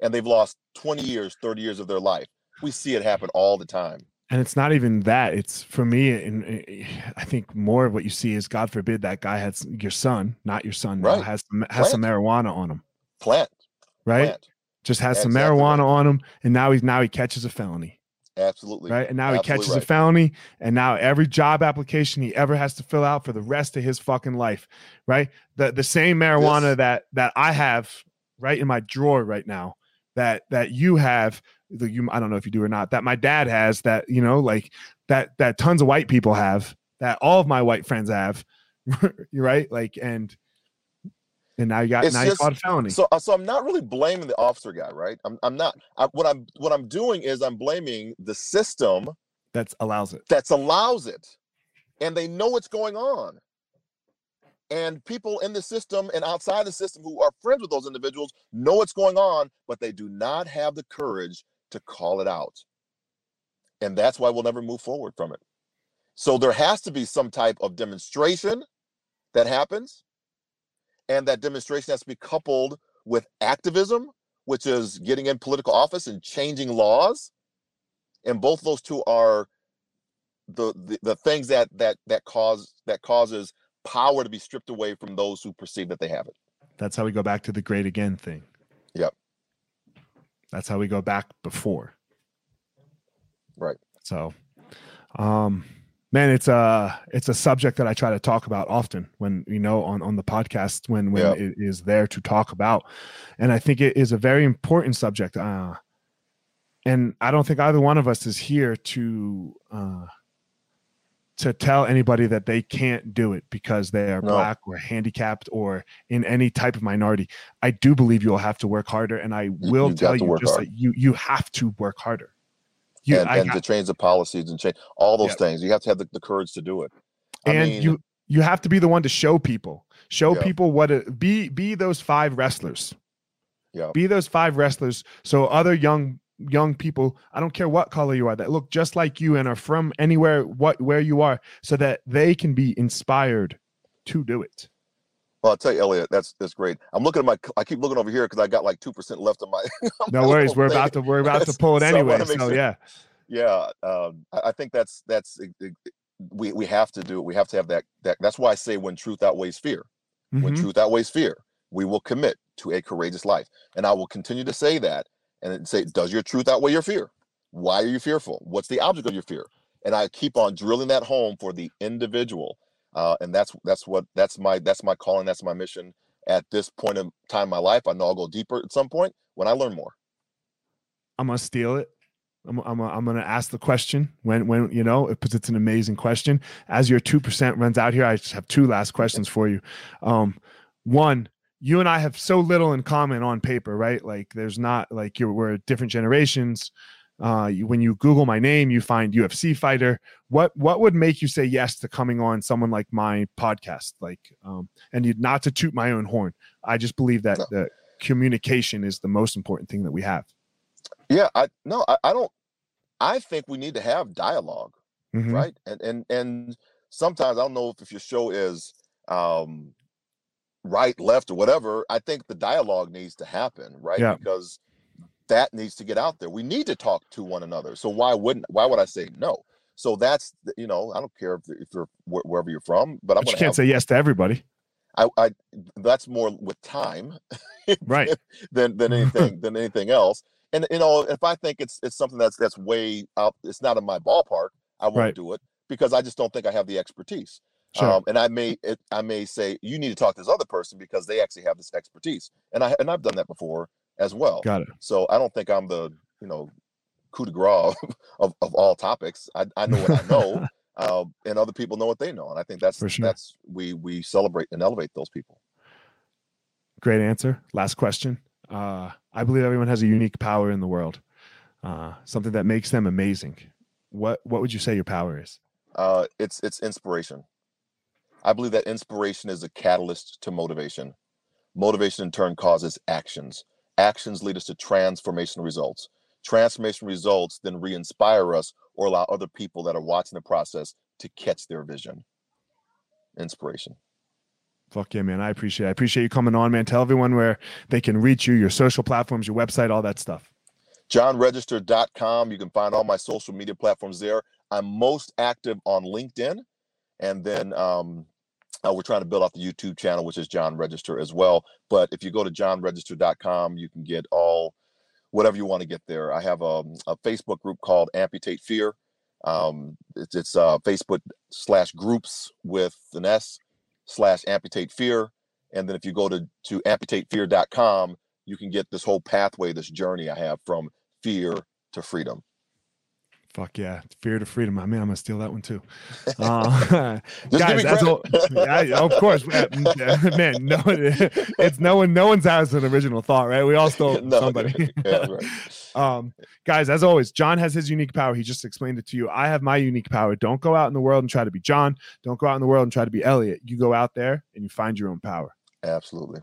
And they've lost 20 years, 30 years of their life. We see it happen all the time and it's not even that it's for me and eh, i think more of what you see is god forbid that guy has your son not your son right. has has some marijuana on him plant right plant. just has some marijuana right. on him and now he's now he catches a felony absolutely right and now absolutely he catches right. a felony and now every job application he ever has to fill out for the rest of his fucking life right the the same marijuana this. that that i have right in my drawer right now that that you have you I don't know if you do or not that my dad has that you know like that that tons of white people have that all of my white friends have you're right like and and now you got it's now just, you caught felony. so uh, so I'm not really blaming the officer guy right? I'm I'm not I, what I'm what I'm doing is I'm blaming the system that allows it. that's allows it and they know what's going on. And people in the system and outside the system who are friends with those individuals know what's going on but they do not have the courage to call it out. And that's why we'll never move forward from it. So there has to be some type of demonstration that happens. And that demonstration has to be coupled with activism, which is getting in political office and changing laws. And both those two are the, the, the things that that that cause that causes power to be stripped away from those who perceive that they have it. That's how we go back to the great again thing. That's how we go back before. Right. So, um, man, it's a it's a subject that I try to talk about often when you know on on the podcast when when it is there to talk about, and I think it is a very important subject. Uh, and I don't think either one of us is here to uh, to tell anybody that they can't do it because they are no. black or handicapped or in any type of minority. I do believe you'll have to work harder, and I will you tell you just hard. that you you have to work harder. You, and, and to change the policies and change all those things, you have to have the, the courage to do it. I and mean, you you have to be the one to show people, show yeah. people what it be be those five wrestlers. Yeah. Be those five wrestlers so other young young people i don't care what color you are that look just like you and are from anywhere what where you are so that they can be inspired to do it. Well i'll tell you elliot that's that's great. I'm looking at my i keep looking over here because i got like 2% left of my no worries we're about to we're about to pull it anyway so, so yeah. Yeah um, I, think that's that's we we have to do it we have to have that that that's why i say when truth outweighs fear. Mm-hmm. when truth outweighs fear we will commit to a courageous life. And i will continue to say that and say, does your truth outweigh your fear? Why are you fearful? What's the object of your fear? And I keep on drilling that home for the individual. Uh, and that's that's what that's my that's my calling, that's my mission at this point in time in my life. I know I'll go deeper at some point when I learn more. I'm gonna steal it. I'm, I'm, I'm going to ask the question when, when, you know, because it's an amazing question. As your 2% runs out here, I just have two last questions for you. Um, one, you and I have so little in common on paper, right? Like there's not like you're, we're different generations. Uh, you, when you Google my name, you find UFC fighter. What what would make you say yes to coming on someone like my podcast? Like, um, and you, not to toot my own horn. I just believe that no. the communication is the most important thing that we have. Yeah, I no, I, I don't. I think we need to have dialog mm-hmm. right? And and and sometimes I don't know if, if your show is um, right, left, or whatever. I think the dialogue needs to happen, right? Yeah. Because that needs to get out there. We need to talk to one another. So why wouldn't why would I say no? So that's you know I don't care if, if you're wherever you're from, but I'm but you can't have, say yes to everybody. I, I that's more with time, right? than than anything than anything else. And you know if I think it's it's something that's that's way out, it's not in my ballpark. I won't right. do it because I just don't think I have the expertise. Sure. Um, and I may it, I may say you need to talk to this other person because they actually have this expertise. And I and I've done that before as well. Got it. So I don't think I'm the you know coup de grace of, of all topics. I, I know what I know, uh, and other people know what they know, and I think that's sure. that's we we celebrate and elevate those people. Great answer. Last question. Uh, I believe everyone has a unique power in the world, uh, something that makes them amazing. What what would you say your power is? Uh, it's it's inspiration. I believe that inspiration is a catalyst to motivation. Motivation in turn causes actions Actions lead us to transformation results. Transformation results then re inspire us or allow other people that are watching the process to catch their vision. Inspiration. Fuck yeah, man. I appreciate it. I appreciate you coming on, man. Tell everyone where they can reach you, your social platforms, your website, all that stuff. JohnRegister.com. You can find all my social media platforms there. I'm most active on LinkedIn. And then um, uh, we're trying to build off the YouTube channel, which is John Register as well. But if you go to johnregister.com, you can get all whatever you want to get there. I have a, a Facebook group called Amputate Fear. Um, it's, it's uh, Facebook slash groups with an S slash amputate fear. And then if you go to, to amputatefear.com, you can get this whole pathway, this journey I have from fear to freedom. Fuck yeah, fear to freedom. I mean, I'm gonna steal that one too. Uh, guys, that's all. Yeah, of course, man. No, it's no one. No one's has an original thought, right? We all stole no, somebody. Yeah, right. um, guys, as always, John has his unique power. He just explained it to you. I have my unique power. Don't go out in the world and try to be John. Don't go out in the world and try to be Elliot. You go out there and you find your own power. Absolutely.